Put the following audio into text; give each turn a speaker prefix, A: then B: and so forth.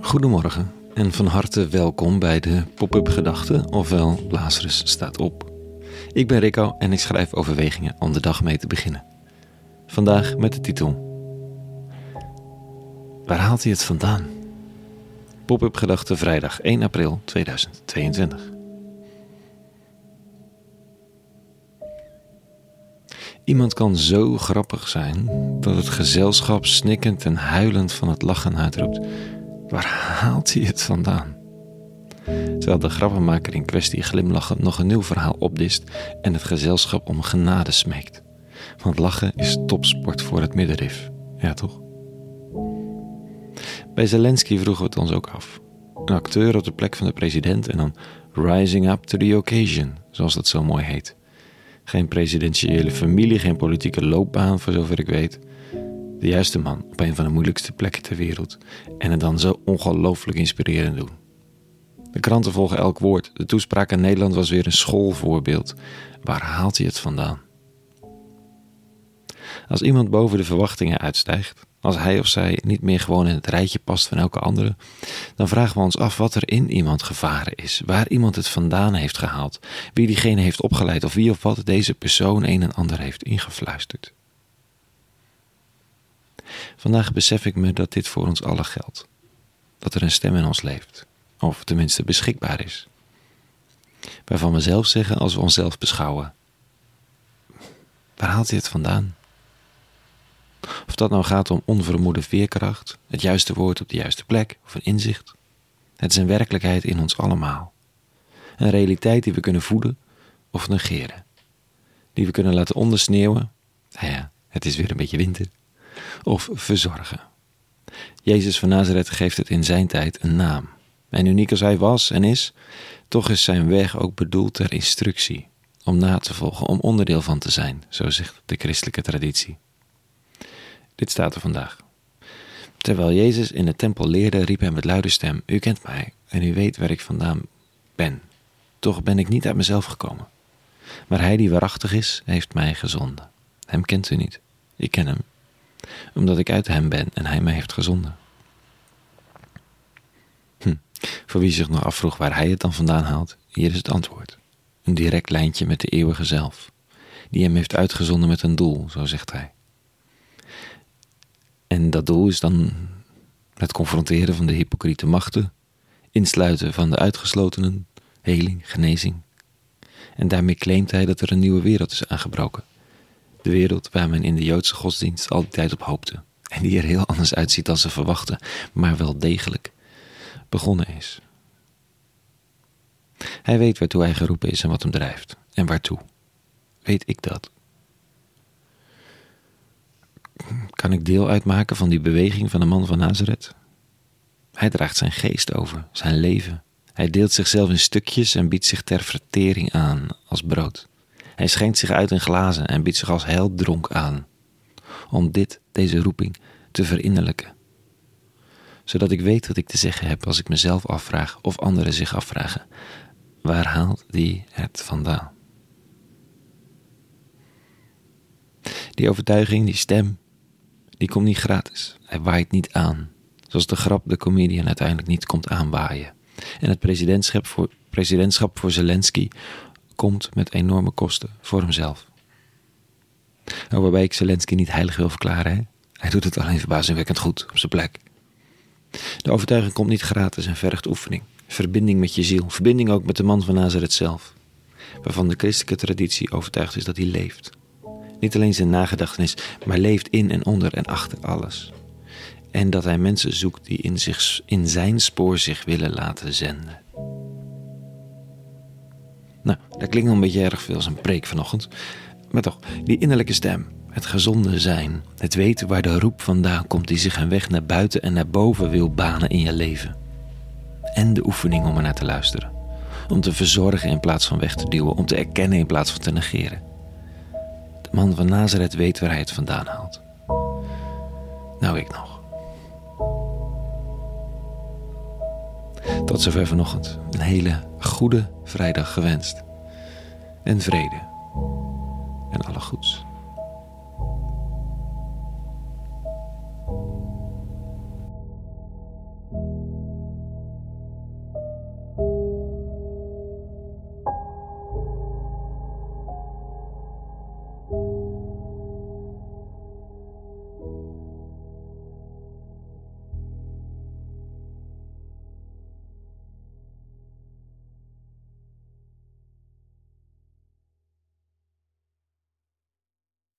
A: Goedemorgen en van harte welkom bij de Pop-up Gedachten, ofwel Lazarus staat op. Ik ben Rico en ik schrijf overwegingen om de dag mee te beginnen. Vandaag met de titel Waar haalt hij het vandaan? Pop-up Gedachten vrijdag 1 april 2022. Iemand kan zo grappig zijn dat het gezelschap snikkend en huilend van het lachen uitroept. Waar haalt hij het vandaan? Terwijl de grappenmaker in kwestie glimlachend nog een nieuw verhaal opdist en het gezelschap om genade smeekt. Want lachen is topsport voor het middenrif. Ja, toch? Bij Zelensky vroegen we het ons ook af. Een acteur op de plek van de president en dan rising up to the occasion, zoals dat zo mooi heet. Geen presidentiële familie, geen politieke loopbaan, voor zover ik weet. De juiste man op een van de moeilijkste plekken ter wereld en het dan zo ongelooflijk inspirerend doen. De kranten volgen elk woord. De toespraak in Nederland was weer een schoolvoorbeeld. Waar haalt hij het vandaan? Als iemand boven de verwachtingen uitstijgt, als hij of zij niet meer gewoon in het rijtje past van elke andere, dan vragen we ons af wat er in iemand gevaren is, waar iemand het vandaan heeft gehaald, wie diegene heeft opgeleid of wie of wat deze persoon een en ander heeft ingefluisterd. Vandaag besef ik me dat dit voor ons allen geldt. Dat er een stem in ons leeft, of tenminste beschikbaar is. Waarvan we zelf zeggen als we onszelf beschouwen: Waar haalt hij het vandaan? Of dat nou gaat om onvermoede veerkracht, het juiste woord op de juiste plek of een inzicht. Het is een werkelijkheid in ons allemaal. Een realiteit die we kunnen voeden of negeren. Die we kunnen laten ondersneeuwen. Nou ja, het is weer een beetje winter of verzorgen. Jezus van Nazareth geeft het in zijn tijd een naam. En uniek als hij was en is, toch is zijn weg ook bedoeld ter instructie, om na te volgen, om onderdeel van te zijn, zo zegt de christelijke traditie. Dit staat er vandaag. Terwijl Jezus in de tempel leerde, riep hij met luide stem: U kent mij en u weet waar ik vandaan ben. Toch ben ik niet uit mezelf gekomen. Maar hij die waarachtig is, heeft mij gezonden. Hem kent u niet. Ik ken hem omdat ik uit hem ben en hij mij heeft gezonden. Hm. Voor wie zich nog afvroeg waar hij het dan vandaan haalt, hier is het antwoord. Een direct lijntje met de eeuwige zelf, die hem heeft uitgezonden met een doel, zo zegt hij. En dat doel is dan het confronteren van de hypocriete machten, insluiten van de uitgeslotenen, heling, genezing. En daarmee claimt hij dat er een nieuwe wereld is aangebroken de wereld waar men in de Joodse godsdienst altijd op hoopte. En die er heel anders uitziet dan ze verwachten, maar wel degelijk begonnen is. Hij weet waartoe hij geroepen is en wat hem drijft. En waartoe? Weet ik dat? Kan ik deel uitmaken van die beweging van de man van Nazareth? Hij draagt zijn geest over, zijn leven. Hij deelt zichzelf in stukjes en biedt zich ter vertering aan als brood. Hij schenkt zich uit in glazen en biedt zich als heldronk aan, om dit, deze roeping, te verinnerlijken. Zodat ik weet wat ik te zeggen heb als ik mezelf afvraag of anderen zich afvragen. Waar haalt die het vandaan? Die overtuiging, die stem, die komt niet gratis. Hij waait niet aan. Zoals de grap de comedian uiteindelijk niet komt aanwaaien. En het presidentschap voor, presidentschap voor Zelensky komt met enorme kosten voor hemzelf. Nou, waarbij ik Zelensky niet heilig wil verklaren. Hij doet het alleen verbazingwekkend goed op zijn plek. De overtuiging komt niet gratis en vergt oefening. Verbinding met je ziel. Verbinding ook met de man van Nazareth zelf. Waarvan de christelijke traditie overtuigd is dat hij leeft. Niet alleen zijn nagedachtenis, maar leeft in en onder en achter alles. En dat hij mensen zoekt die in, zich, in zijn spoor zich willen laten zenden. Nou, dat klinkt een beetje erg veel als een preek vanochtend. Maar toch, die innerlijke stem, het gezonde zijn, het weten waar de roep vandaan komt die zich een weg naar buiten en naar boven wil banen in je leven. En de oefening om er naar te luisteren. Om te verzorgen in plaats van weg te duwen, om te erkennen in plaats van te negeren. De man van Nazareth weet waar hij het vandaan haalt. Nou, ik nog. Tot zover vanochtend. Een hele goede vrijdag gewenst. En vrede. En alle goeds.